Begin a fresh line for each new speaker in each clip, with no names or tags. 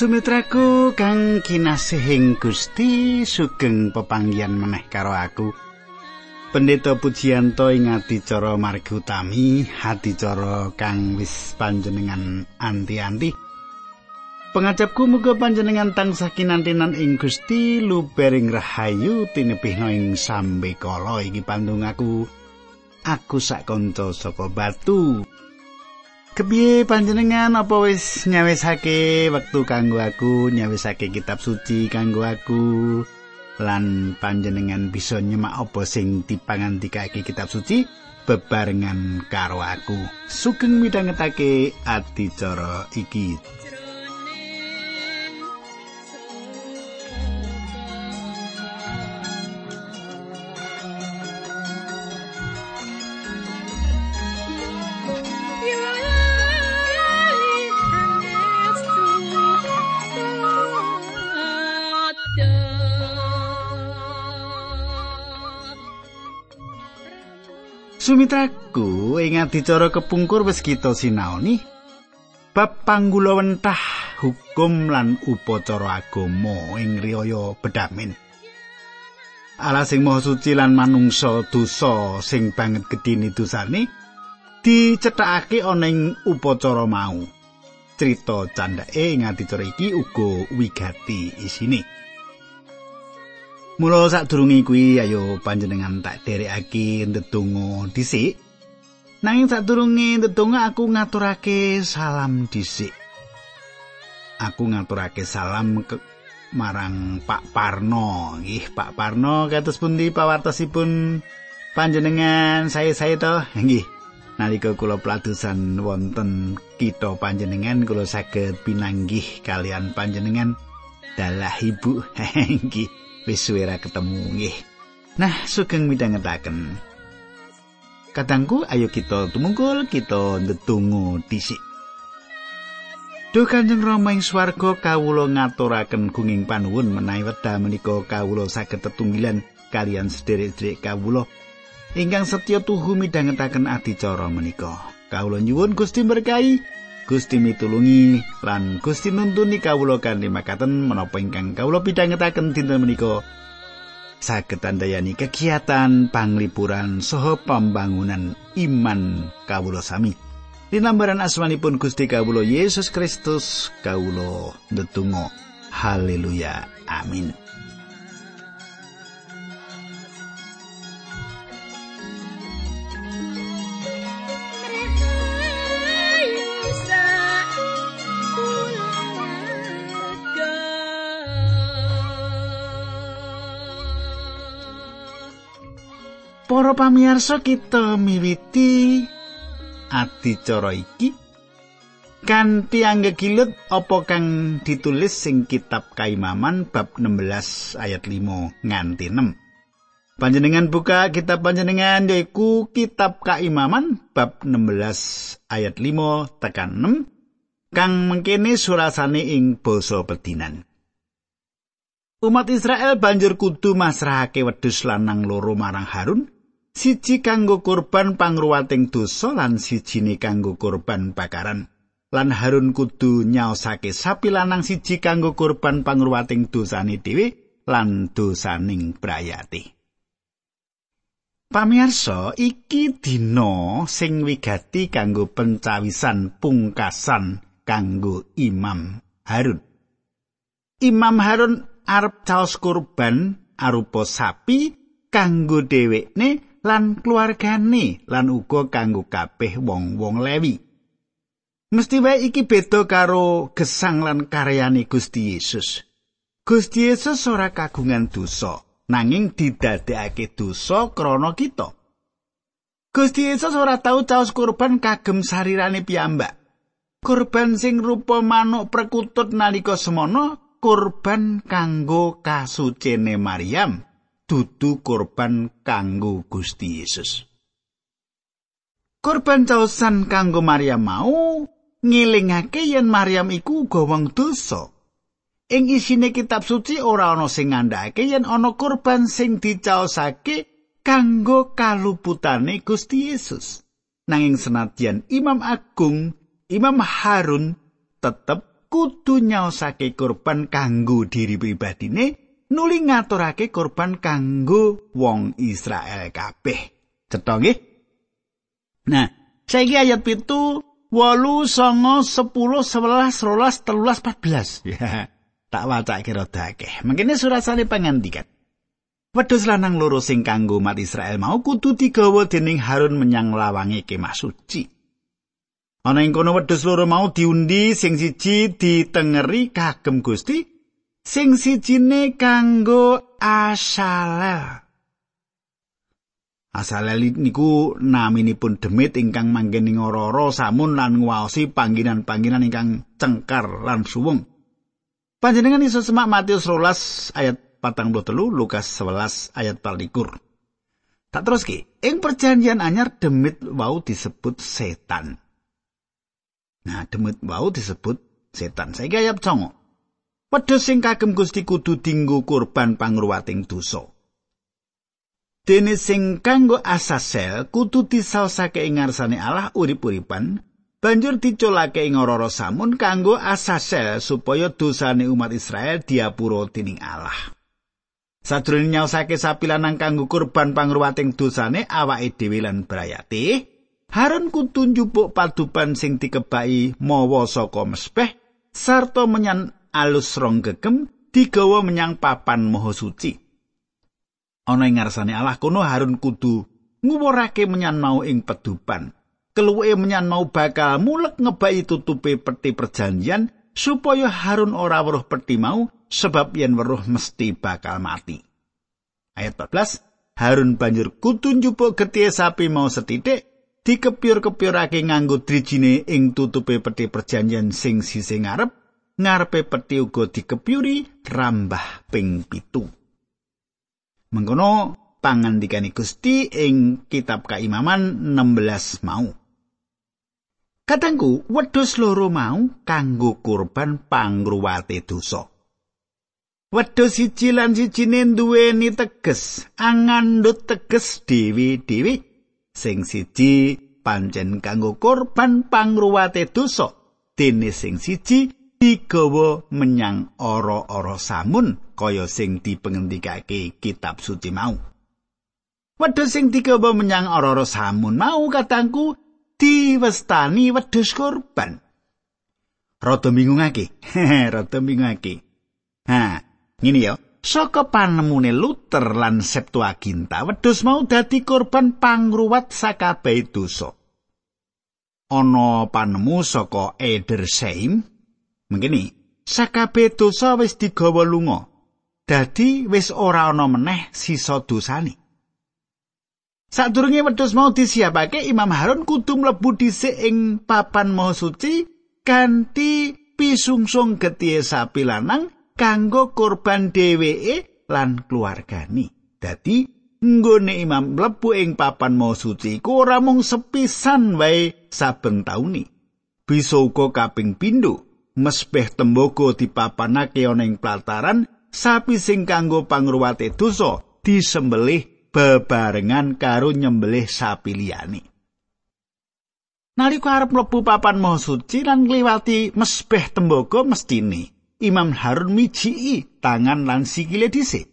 Sumitraku kang kinasihing Gusti sugeng pepanggihan meneh karo aku. Pendeta Pujiyanto ing adicara margi utami, adicara kang wis panjenengan anti-anti. Pengajapku muga panjenengan tansah kinantenan ing Gusti lubering rahayu tinebihna ing sambe kala iki pandung aku. Aku sak kanca saka batu. Kepiye panjenengan? Apa wis nyawisake wektu kanggo aku nyawisake kitab suci kanggo aku? Lan panjenengan bisa nyemak apa sing dipangandikake kitab suci? Bebarengan karo aku. Sugeng midhangetake adicara iki Sumitraku ing adicara kepungkur wis kita sinaoni bab panggulawentah hukum lan upacara agama ing riyaya bedamin. Allah sing maha suci lan manungsa dosa sing banget gedine dosane dicethakake ana ing upacara mau. Crita candhake ing adicara iki uga wigati isine. Mula sadurunge kuwi ayo panjenengan tak derekake ndedonga dhisik. Nanging sadurunge ndedonga aku ngaturake salam dhisik. Aku ngaturake salam ke marang Pak Parno. Nggih, Pak Parno kados pundi pawartosipun panjenengan saya-saya to? Nggih. Nalika kula pladusan wonten kita panjenengan kula saged pinanggih kalian panjenengan dalah ibu. Nggih. Wis suwera ketemu nggih. Nah, sugeng midhangetaken. Katangku, ayo kita tumungkul, kita ndedonga dhisik. Duh Kanjeng Rama ing swarga kawula ngaturaken gunging panuwun menawi wedal menika kawula saged tetunggilan kalian sederek-sederek kawula ingkang setya tuhu midhangetaken adicara menika. Kawula nyuwun Gusti berkahi Gusti mitulungi lan Gusti nuntuni kawula kanthi makaten menapa ingkang kawula pidhangetaken dinten menika saged andayani kegiatan panglipuran saha pembangunan iman kawula sami. Dinambaran asmanipun Gusti kawula Yesus Kristus kawula ndedonga. Haleluya. Amin. Para pamirsa kita miwiti adicara iki kanthi anggegilut apa kang ditulis sing kitab Kaimaman bab 16 ayat 5 nganti 6. Panjenengan buka kitab panjenengan yaiku kitab Kaimaman bab 16 ayat 5 tekan 6 kang mengkene surasane ing basa pedinan. Umat Israel banjur kudu masrahake wedhus lanang loro marang Harun siji kanggo kurban pangruwating dosa lan sijine kanggo kurban bakaran. Lan Harun kudu nyaosake sapi lanang siji kanggo kurban pangruwating dosane dhewe lan dosaning brayate Pamirsa iki dina sing wigati kanggo pencawisan pungkasan kanggo Imam Harun. Imam Harun arep caos kurban arupa sapi kanggo dhewekne lan keluargane lan uga kanggo kabeh wong-wong Lewi. Mesti wae iki beda karo gesang lan karyane Gusti Yesus. Gusti Yesus ora kagungan dosa, nanging didadekake dosa krana kita. Gusti Yesus ora tau caos kurban kagem sarirane piyambak. Kurban sing rupa manuk prekutut nalika semono kurban kanggo kasucene Maryam. Dudu korban kanggo Gusti Yesus. Korban caosan kanggo Maryam mau ngilingake yen Maryam iku uga wong dosa. Ing isine kitab suci ora ana sing ngandhake yen ana korban sing dicaosake kanggo kaluputane Gusti Yesus. Nanging senadyan Imam Agung, Imam Harun tetep kudu nyaosake kurban kanggo diri pribadine nuli ngaturake kurban kanggo wong Israel kabeh. Cetha nggih? Nah, saiki ayat pitu wolu songo sepuluh sebelas rolas telulas empat belas tak waca kira akeh mungkin surasane pangandikan Wedhus lanang loro sing kanggo umat Israel mau kudu digawa dening Harun menyang lawange kemah suci. Ana ing kono wedhus loro mau diundi sing siji ditengeri kagem Gusti, sing sijine kanggo Asalel. Asalel niku naminipun demit ingkang manggen ing ora-ora samun lan nguwaosi pangginan-pangginan ingkang cengkar lan suwung. Panjenengan iso semak Matius 12 ayat patang telu Lukas 11 ayat palikur. Tak terus ki, ing perjanjian anyar demit wau disebut setan. Nah, demit wau disebut setan. Saya ayat congo. Wedhus sing kagem Gusti kudu dinggo kurban pangruwating dosa. Dene sing kanggo asasel kudu disaosake ing ngarsane Allah urip-uripan, banjur diculake ing ora samun kanggo asasel supaya dosane umat Israel diapura dening Allah. Sajroning nyaosake sapi lanang kanggo kurban pangruwating dosane awake dhewe lan brayate, Harun kudu njupuk padupan sing dikebaki mawa saka mespeh sarta menyan alus rong gegem digawa menyang papan maha suci. Ana ing ngarsane Allah kono Harun kudu nguwurake menyan mau ing pedupan. Keluwe menyan mau bakal mulek ngebaki tutupe peti perjanjian supaya Harun ora weruh peti mau sebab yen weruh mesti bakal mati. Ayat 14, Harun banjur kudu njupuk getih sapi mau setitik dikepyur-kepyurake nganggo drijine ing tutupe peti perjanjian sing sisi ngarep, ngarepe peti uga dikepyuri rambah ping pitu. Mengkono pangandikane Gusti ing kitab Kaimaman 16 mau. Katangku, wedhus loro mau kanggo kurban pangruwate dosa. Wedhus siji lan sijine duweni teges, angandut teges dewi-dewi. Sing siji pancen kanggo korban pangruwate dosa, dene sing siji digawa menyang ora-ora samun kaya sing dipengendikake kitab suci mau. Wedhus sing digawa menyang ora-ora samun mau katangku diwestani wedhus korban. Rada bingungake. Rada bingungake. Ha, Ngene ya, saka panemune Luther lan Septuaginta, wedhus mau dadi korban pangruwat sakabeh dosa. Ana panemu saka Edersheim, mengkene sakabeh dosa wis digawa lunga. Dadi wis ora ana meneh sisa dosane. Sadurunge wedhus mau disiapake, Imam Harun kudu mlebu dhisik ing papan maha suci kanthi pisungsung getihe sapi lanang kanggo kurban dheweke lan keluargani. Dadi nggone imam mlebu ing papan mau suci ku ora mung sepisan wae saben tauni. Bisa uga kaping pindho mespeh tembaga dipapanake ana ing plataran sapi sing kanggo pangruwate dosa disembelih bebarengan karo nyembelih sapi liyane. Nalika arep mlebu papan mau suci lan ngliwati mespeh tembaga mestine Imam Harun mijiki tangan lan sikile dhisik.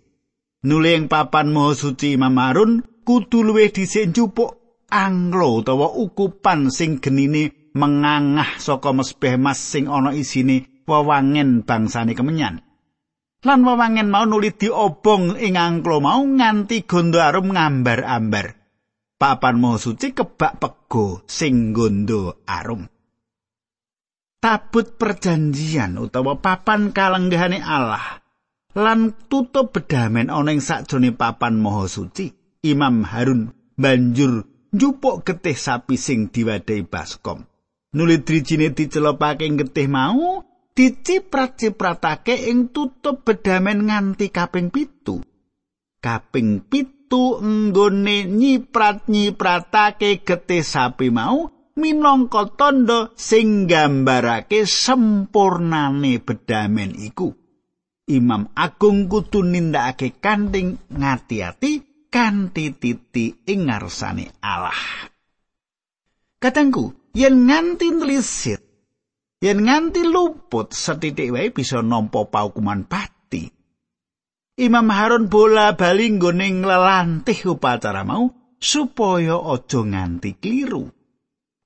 Nule ing papan maha suci Imam Harun kudu luwih dhisik njupuk anglo utawa ukupan sing genine mengangah saka mesbeh mas sing ana isine wewangen bangsane kemenyan. Lan wewangen mau nuli diobong ing anglo mau nganti gondo arum ngambar-ambar. Papan maha suci kebak pego sing gondo arum. tabut perjanjian utawa papan kalenggahane Allah lan tutup bedamen ana ing sakjroning papan maha suci Imam Harun banjur njupuk getih sapi sing diwadai baskom nuli drijine dicelopake getih mau diciprat-cipratake ing tutup bedamen nganti kaping pitu kaping pitu nggone nyiprat-nyipratake getih sapi mau minangka tandha sing nggambarake sempurnane bedamen iku. Imam Agung kudu nindakake kanthi ngati-ati kanthi titi ing ngarsane Allah. Katangku, yen nganti nlisit yen nganti luput setitik wae bisa nampa paukuman pati. Imam Harun bola bali nggone nglelantih upacara mau supaya aja nganti kliru.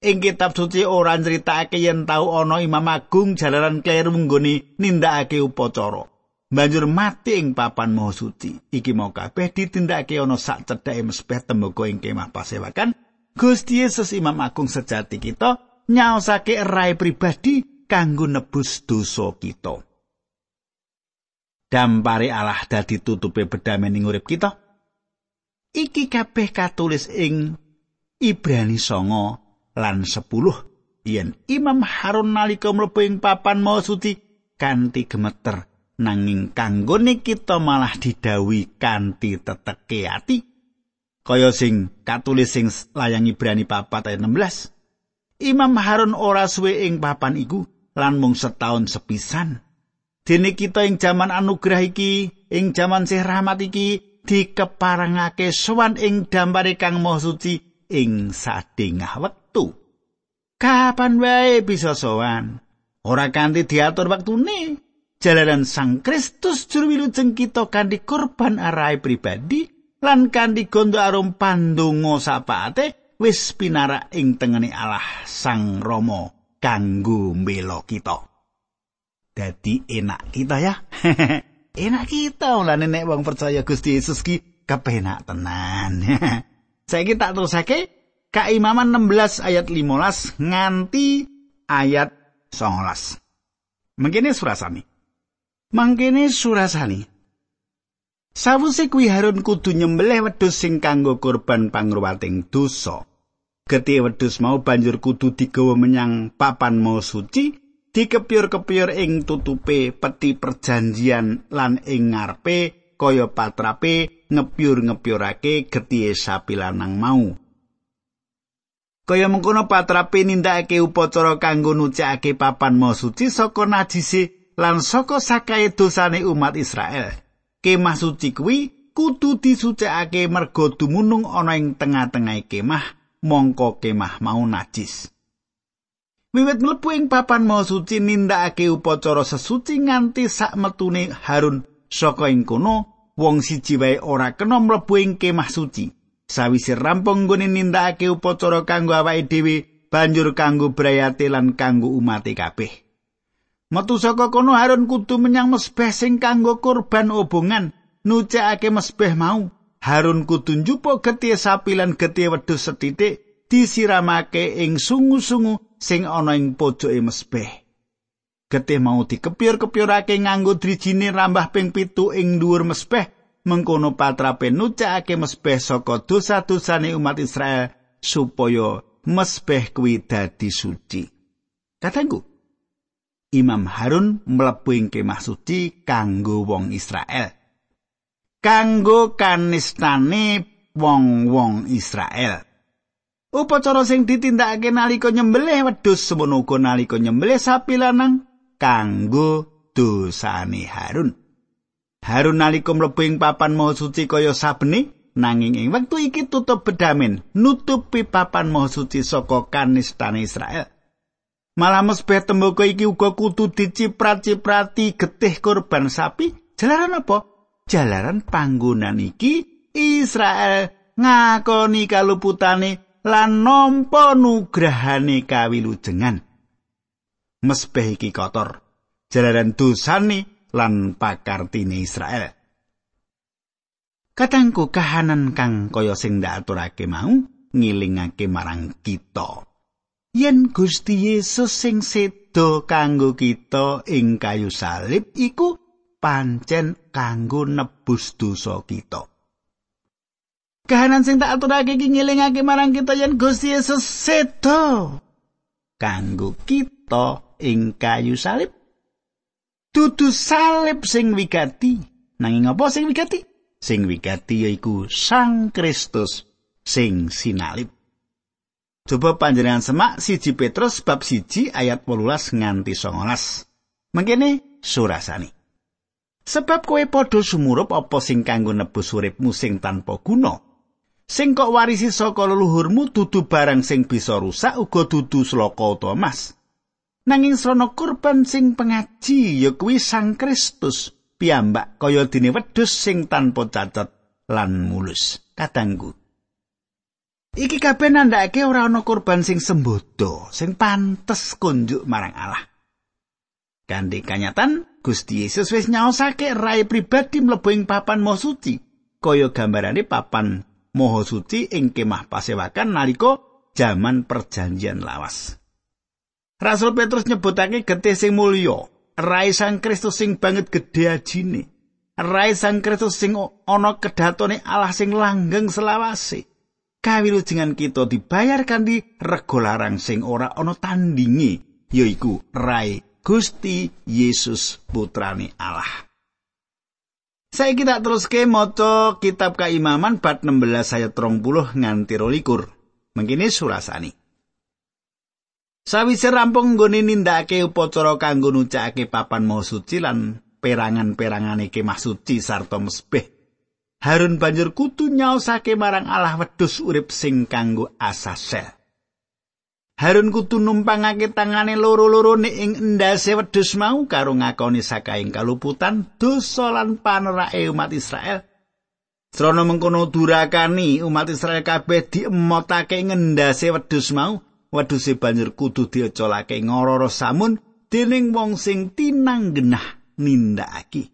Ing kitab suci ora nyritakake yen tau ana Imam Agung jalaran kliru nggone nindakake upacara. Banjur mati ing papan maha suci. Iki mau kabeh ditindakake ana sak cedhake mesbeh tembaga ing kemah pasewakan. Gusti Yesus Imam Agung sejati kita nyaosake rai pribadi kanggo nebus dosa kita. Dampare Allah dadi tutupe bedame ning urip kita. Iki kabeh katulis ing Ibrani songo lan 10 yen Imam Harun nalika mlebu ing papan maha suci kanthi gemeter nanging kanggone kita malah didawi kanthi teteke ati kaya sing katulis sing layang Ibrani 4 ayat 16 Imam Harun ora suwe ing papan iku lan mung setahun sepisan dene kita ing jaman anugerah iki ing jaman sih rahmat iki dikeparangake sowan ing dampare Kang Maha Suci ing sadengah wektu. Kapan wae bisa sowan? Ora kanthi diatur wektune. Jalaran Sang Kristus juru wilujeng kita kanthi korban arai pribadi lan kanthi gondo arum pandonga sapate wis pinara ing tengene Allah Sang Rama kanggo mbela kita. Dadi enak kita ya. enak kita lan nek wong percaya Gusti Yesus ki kepenak tenan. Saiki tak terusake Kaimaman 16 ayat 15 nganti ayat 19. Mengkene surasani. Mangkene surasani. Sawuse kuwi Harun kudu nyembelih wedhus sing kanggo kurban pangruwating dosa. Getih wedhus mau banjur kudu digawa menyang papan mau suci dikepyur-kepyur ing tutupe peti perjanjian lan ing ngarepe kaya patrape ngepyur-ngepyurake getihe sapi lanang mau. Kaya mengkono patrape nindakake upacara kanggo nucake papan mau suci saka najise lan saka sakae dosane umat Israel. Kemah suci kuwi kudu disucikake merga dumunung ana ing tengah-tengah kemah mongko kemah mau najis. Wiwit mlebu ing papan maha suci nindakake upacara sesuci nganti sak metune Harun saka ing kono, wong siji wae ora kena mlebu ing kemah suci. Sawise rampung nggone nindakake upacara kanggo awake dhewe, banjur kanggo brayate lan kanggo umat kabeh. Metu saka kono Harun kudu menyang mesbeh sing kanggo kurban obongan, nucakake mesbeh mau. Harun kudu njupuk getih sapi lan getih wedhus setitik disiramake ing sungu-sungu sing ana ing pojoke mesbeh. Getih mau dikepir-kepirake nganggo drijine rambah ping pitu ing dhuwur mesbeh, mengkono patrape nucakake mesbeh saka dosa-dosane umat Israel supaya mesbeh kuwi dadi suci. Katengku, Imam Harun mlebu ing kemah suci kanggo wong Israel. Kanggo kanistane wong-wong Israel. Upacara sing ditindakake nalika nyembelih wedhus semono uga nalika nyembelih sapi lanang kanggo dosane Harun. Harun nalika mlebu ing papan maha suci kaya sabene nanging ing wektu iki tutup bedamen nutupi papan maha suci saka kanistane Israel. Malah mesbeh tembaga iki uga kudu diciprat-ciprati getih korban sapi. Jalaran apa? Jalaran panggonan iki Israel ngakoni kaluputane lan nampa nugrahane kawilujengan. Mesbeh iki kotor, jalaran dosane lan pakartine Israel. Katangku kahanan kang kaya sing ndaturake mau ngilingake marang kita. Yen Gusti Yesus sing sedo kanggo kita ing kayu salib iku pancen kanggo nebus dosa kita. Kahanan sing tak aturake iki ngelingake marang kita yen Gusti Yesus sedo kanggo kita ing kayu salib. Dudu salib sing wigati, nanging apa sing wigati? Sing wigati yaiku Sang Kristus sing sinalib. Coba panjenengan semak siji Petrus bab siji ayat 18 nganti 19. Mengkene surasani. Sebab kowe padha sumurup apa sing kanggo nebus uripmu sing tanpa guna. Sing kok warisi saka leluhurmu dudu barang sing bisa rusak uga dudu sloka utawa emas. Nanging srana kurban sing pengaji ya kuwi Sang Kristus piyambak kaya dene wedhus sing tanpa cacat lan mulus. Kadangku. Iki kabeh nandhake ora ana kurban sing sembodo, sing pantes kunjuk marang Allah. Kanthi kanyatan, Gusti Yesus wis nyaosake rai pribadi mlebu ing papan maha suci, kaya gambarane papan maha suci ing kemah pasewakan nalika jaman perjanjian lawas. Rasul Petrus nyebutake getih sing mulya, rai Sang Kristus sing banget gedhe ajine. Rai Sang Kristus sing ana kedhatone Allah sing langgeng selawase. Kawilujengan kita dibayar kanthi rega larang sing ora ana tandingi, yaiku rai Gusti Yesus putrane Allah. Saya kita terus ke moto kitab keimaman bab 16 ayat 30 nganti 22. Mengkini surasani. Sawise rampung nggone nindakake upacara kanggo nucake papan mau suci lan perangan-perangane kemah suci sarta mesbeh. Harun banjur kutu nyaosake marang Allah wedhus urip sing kanggo asasel. Harun kudu numpangake tangane loro-loro ing endase wedhus mau karo ngakoni sakaing kaluputan dosa lan panerake umat Israel. Srana mengkono durakani umat Israel kabeh diemotake ngendase wedhus mau, wedhuse banjur kudu diocolake ngororo samun dening wong sing tinanggenah nindakake.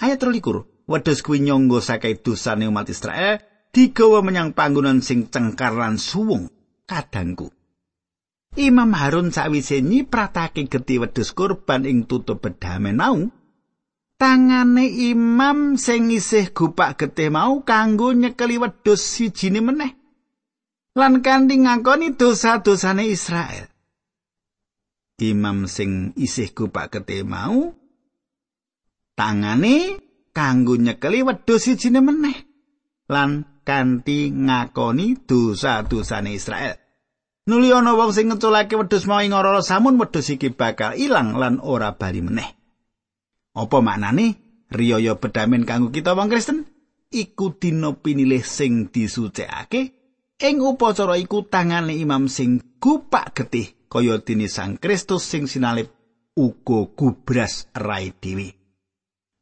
Ayat 23, wedhus kuwi nyangga sakai dosane umat Israel digawa menyang panggonan sing cengkar lan suwung kadangku. Imam Harun sawise nyipratake geti wedhus kurban ing tutup bedamen mau tangane imam sing isih gupak getih mau kanggo nyekeli wedhus sijine meneh. Lan kanthi ngakoni dosa-dosane Israel. Imam sing isih gupak getih mau tangane kanggo nyekeli wedhus sijine meneh lan kanthi ngakoni dosa-dosane Israel Nuli ana wong sing ngeculake wedhus mau ing ora samun wedhus iki bakal ilang lan ora bali meneh. Apa maknane riyaya bedamen kanggo kita wong Kristen? Iku dina pinilih sing disucikake ing upacara iku tangane imam sing gupak getih kaya dene Sang Kristus sing sinalip uga gubras rai dewi.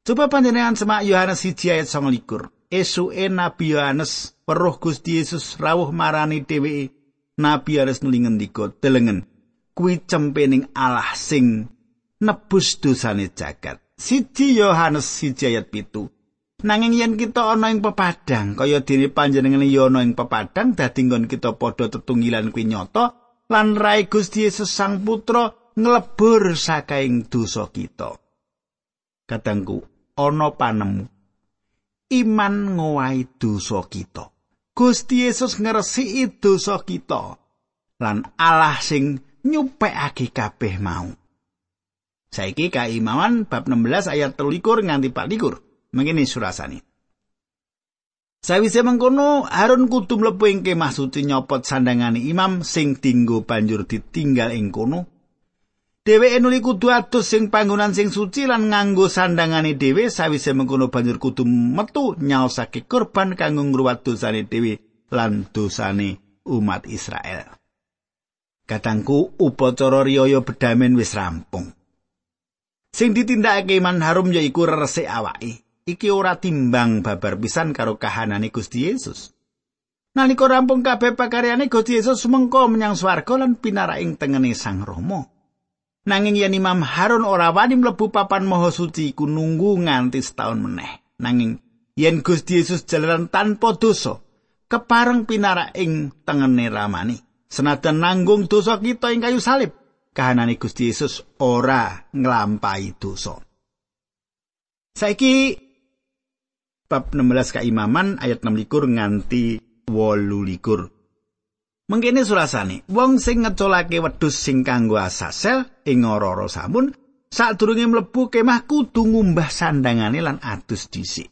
Coba panjenengan semak Yohanes 1 ayat 29. Esuke Nabi Yohanes weruh Gusti Yesus rawuh marani dheweke Nabi harus nuli ngendika delengen kuwi cempening Allah sing nebus dosane jagat. Siji Yohanes siji ayat pitu. Nanging yen kita ana ing pepadang kaya dene panjenengan ya ana ing pepadang dadi nggon kita padha tetunggilan kuwi nyata lan rai Gusti Yesus Sang Putra nglebur sakaing dosa kita. Kadangku ana panemu iman ngowahi dosa kita. Gusti Yesus ngresiki dosa kita lan Allah sing nyupekake kabeh mau. Saiki kaimawan bab 16 ayat 13 nganti 14. Mengene surasane. Sawise mengkono Harun kudu mlebu ing kemah suci nyopot sandangane imam sing dinggo banjur ditinggal ing kono. Dheweke nuli kudu adus sing panggonan sing suci lan nganggo sandangane dhewe sawise mengkono banjur kudu metu nyaosake kurban kanggo ngruwat dosane dhewe lan dosane umat Israel. Katangku upacara riyaya bedamen wis rampung. Sing ditindakake man harum yaiku resik awake. Iki ora timbang babar pisan karo kahanane Gusti Yesus. Nalika rampung kabeh pakaryane Gusti Yesus mengko menyang swarga lan pinaraing tengene Sang Rama. Nanging yen Imam Harun ora wani mlebu papan maha suci iku nunggu nganti setahun meneh. Nanging yen Gusti Yesus jalaran tanpa dosa, kepareng pinara ing tengene ramani. Senajan nanggung dosa kita ing kayu salib, kahanane Gusti Yesus ora nglampahi dosa. Saiki bab 16 keimaman ayat 6 nganti 8 Mengkene surasane, wong sing ngecolake wedhus sing kanggo asasel ing ora-ora samun sadurunge mlebu kemah kudu ngumbah sandangane lan adus dhisik.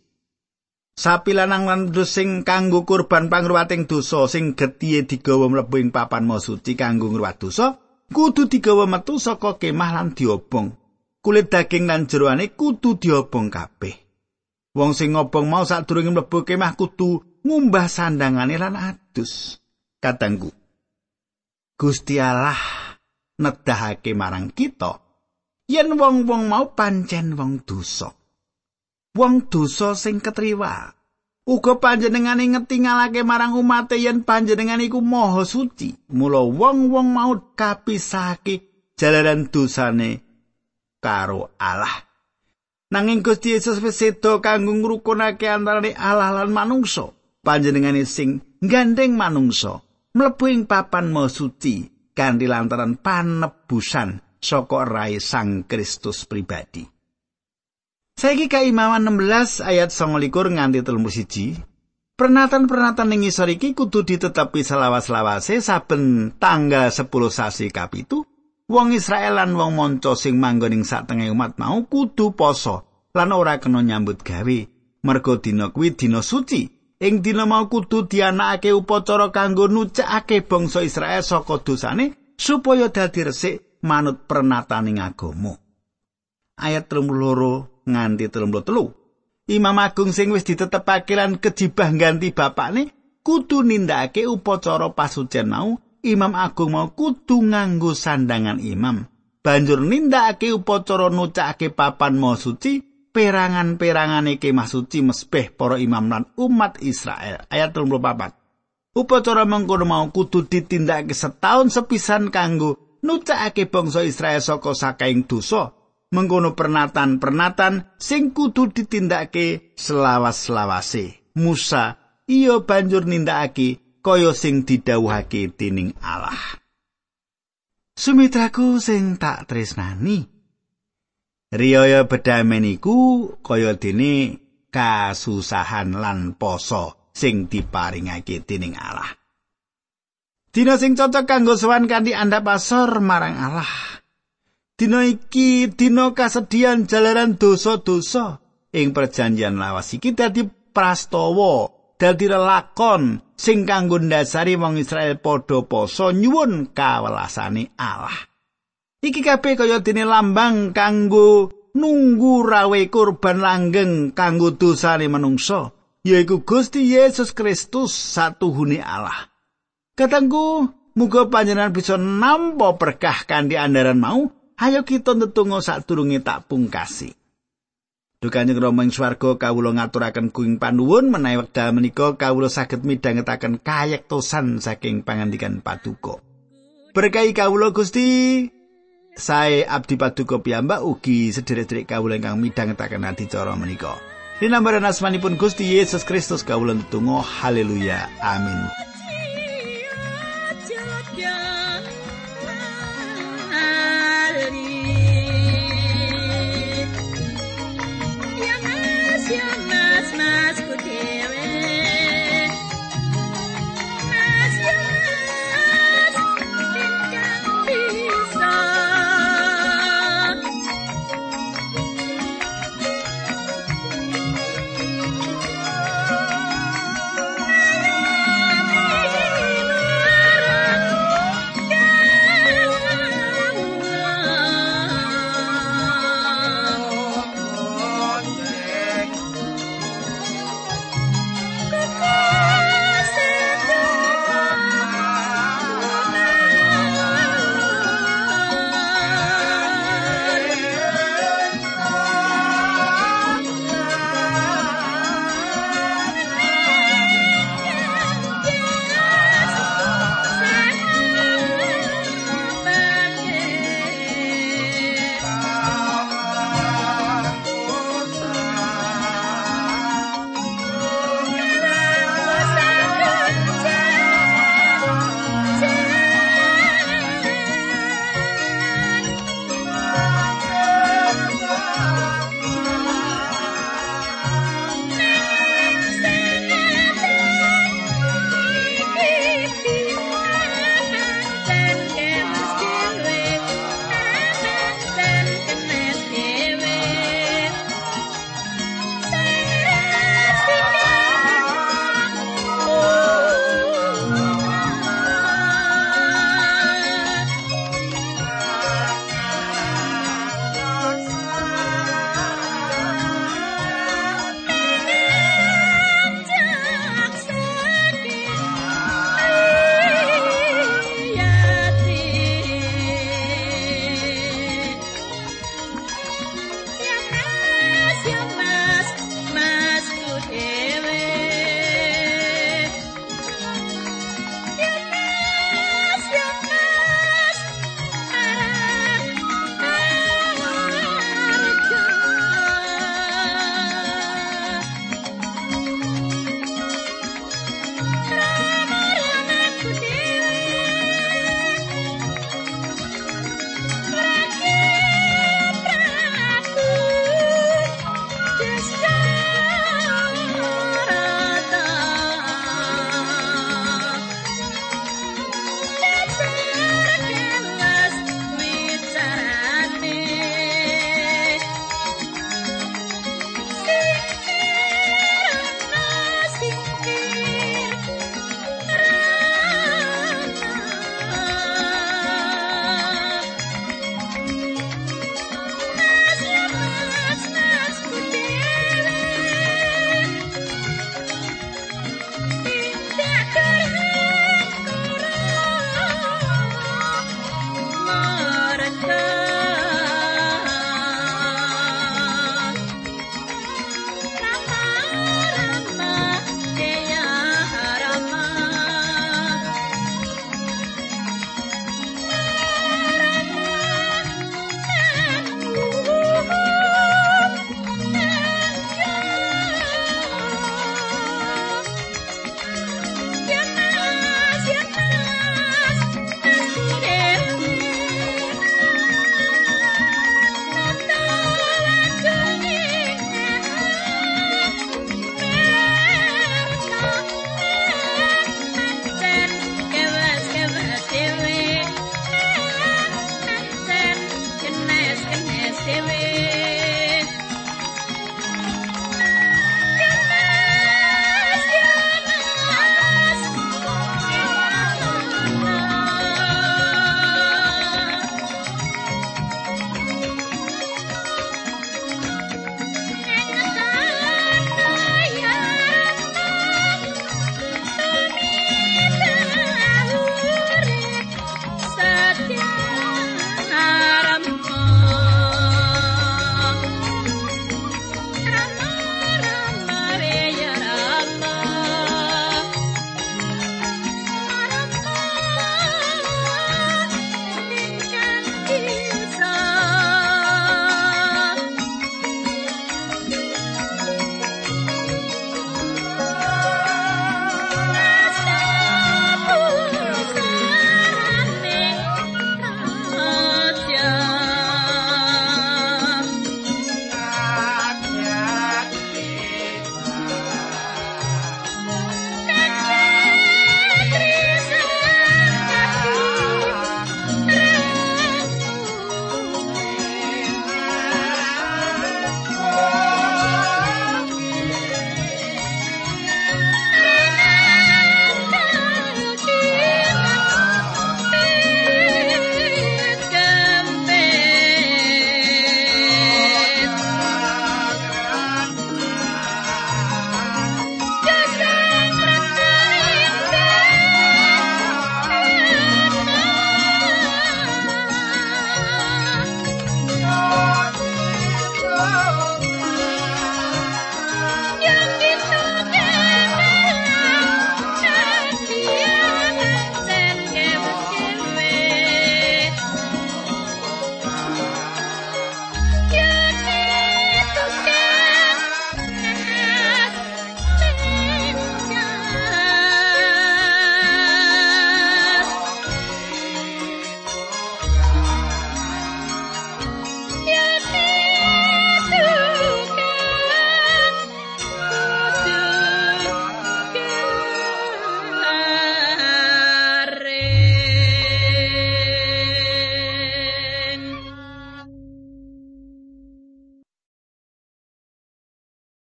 Sapi lanang lan wedhus sing kanggo kurban pangruwating dosa sing getihe digawa mlebu ing papan mau suci kanggo ngruwat dosa, kudu digawa metu saka kemah lan diobong. Kulit daging lan jeroane kudu diobong kabeh. Wong sing ngobong mau sadurunge mlebu kemah kudu ngumbah sandangane lan adus. Katangku. Gusti Allah nedahake marang kita yen wong-wong mau pancen wong dosa. Wong dosa sing ketriwa. Uga panjenengane ngetingalake marang umat yen panjenengan iku maha suci. Mula wong-wong mau kapisahake jalaran dosane karo Allah. Nanging Gusti Yesus wis sedo kanggo ngrukunake antarané Allah lan manungsa. Panjenengane sing gandeng manungsa mlebu ing papan maha suci kanthi lantaran panebusan saka rai Sang Kristus pribadi. Saiki kaimawan 16 ayat 29 nganti 31. Pernatan-pernatan ning ngisor iki kudu ditetepi selawas-lawase saben tanggal 10 sasi kapitu. Wong Israel lan wong manca sing manggon ing satengah umat mau kudu poso lan ora kena nyambut gawe. Mergo dina kuwi dina suci. Ing dina mau kudu dianakake upacara kanggo nucakake bangsa Israel saka dosane supaya dadi resik manut pernataning agama. Ayat 32 nganti 33. Imam Agung sing wis ditetepake lan kejibah ganti bapakne kudu nindakake upacara pasucen mau. Imam Agung mau kudu nganggo sandangan imam. Banjur nindakake upacara nucake papan mau suci perangan-perangane kemah suci mesbeh para imam lan umat Israel. Ayat 34. Upacara mengkono mau kudu ditindakake setahun sepisan kanggo nucakake bangsa Israel saka sakaing dosa mengkono pernatan-pernatan sing kudu ditindakake selawas-selawase. Musa iya banjur nindakake kaya sing didhawuhake dening Allah. Sumitraku sing tak tresnani. Riyaya bedamen iku kaya dene kasusahan lan poso sing diparingake dening Allah. Dina sing cocok kanggo sowan kanthi andhap asor marang Allah. Dina iki dina kasedian jalaran dosa-dosa ing perjanjian lawas iki dadi prastawa, dadi lelakon sing kanggo ndasari wong Israel padha poso nyuwun kawelasane Allah. Iki kabeh kaya dene lambang kanggo nunggu rawe kurban langgeng kanggo dosane manungsa, yaiku Gusti Yesus Kristus satuhune Allah. Katanggu, muga panjenengan bisa nampa berkah kanthi andaran mau Ayo kita ndedonga sadurunge tak pungkasi. Dukane Rama ing swarga kawula ngaturaken kuing panuwun menawi wekdal menika kawula saged midhangetaken kayektosan saking pangandikan paduka. Berkahi kawula Gusti. Sae abdi paduka piyambak ugi sederek-sederek kawula ingkang midhangetaken adicara menika. Dinambaran asmanipun Gusti Yesus Kristus kawula ndedonga haleluya. Amin.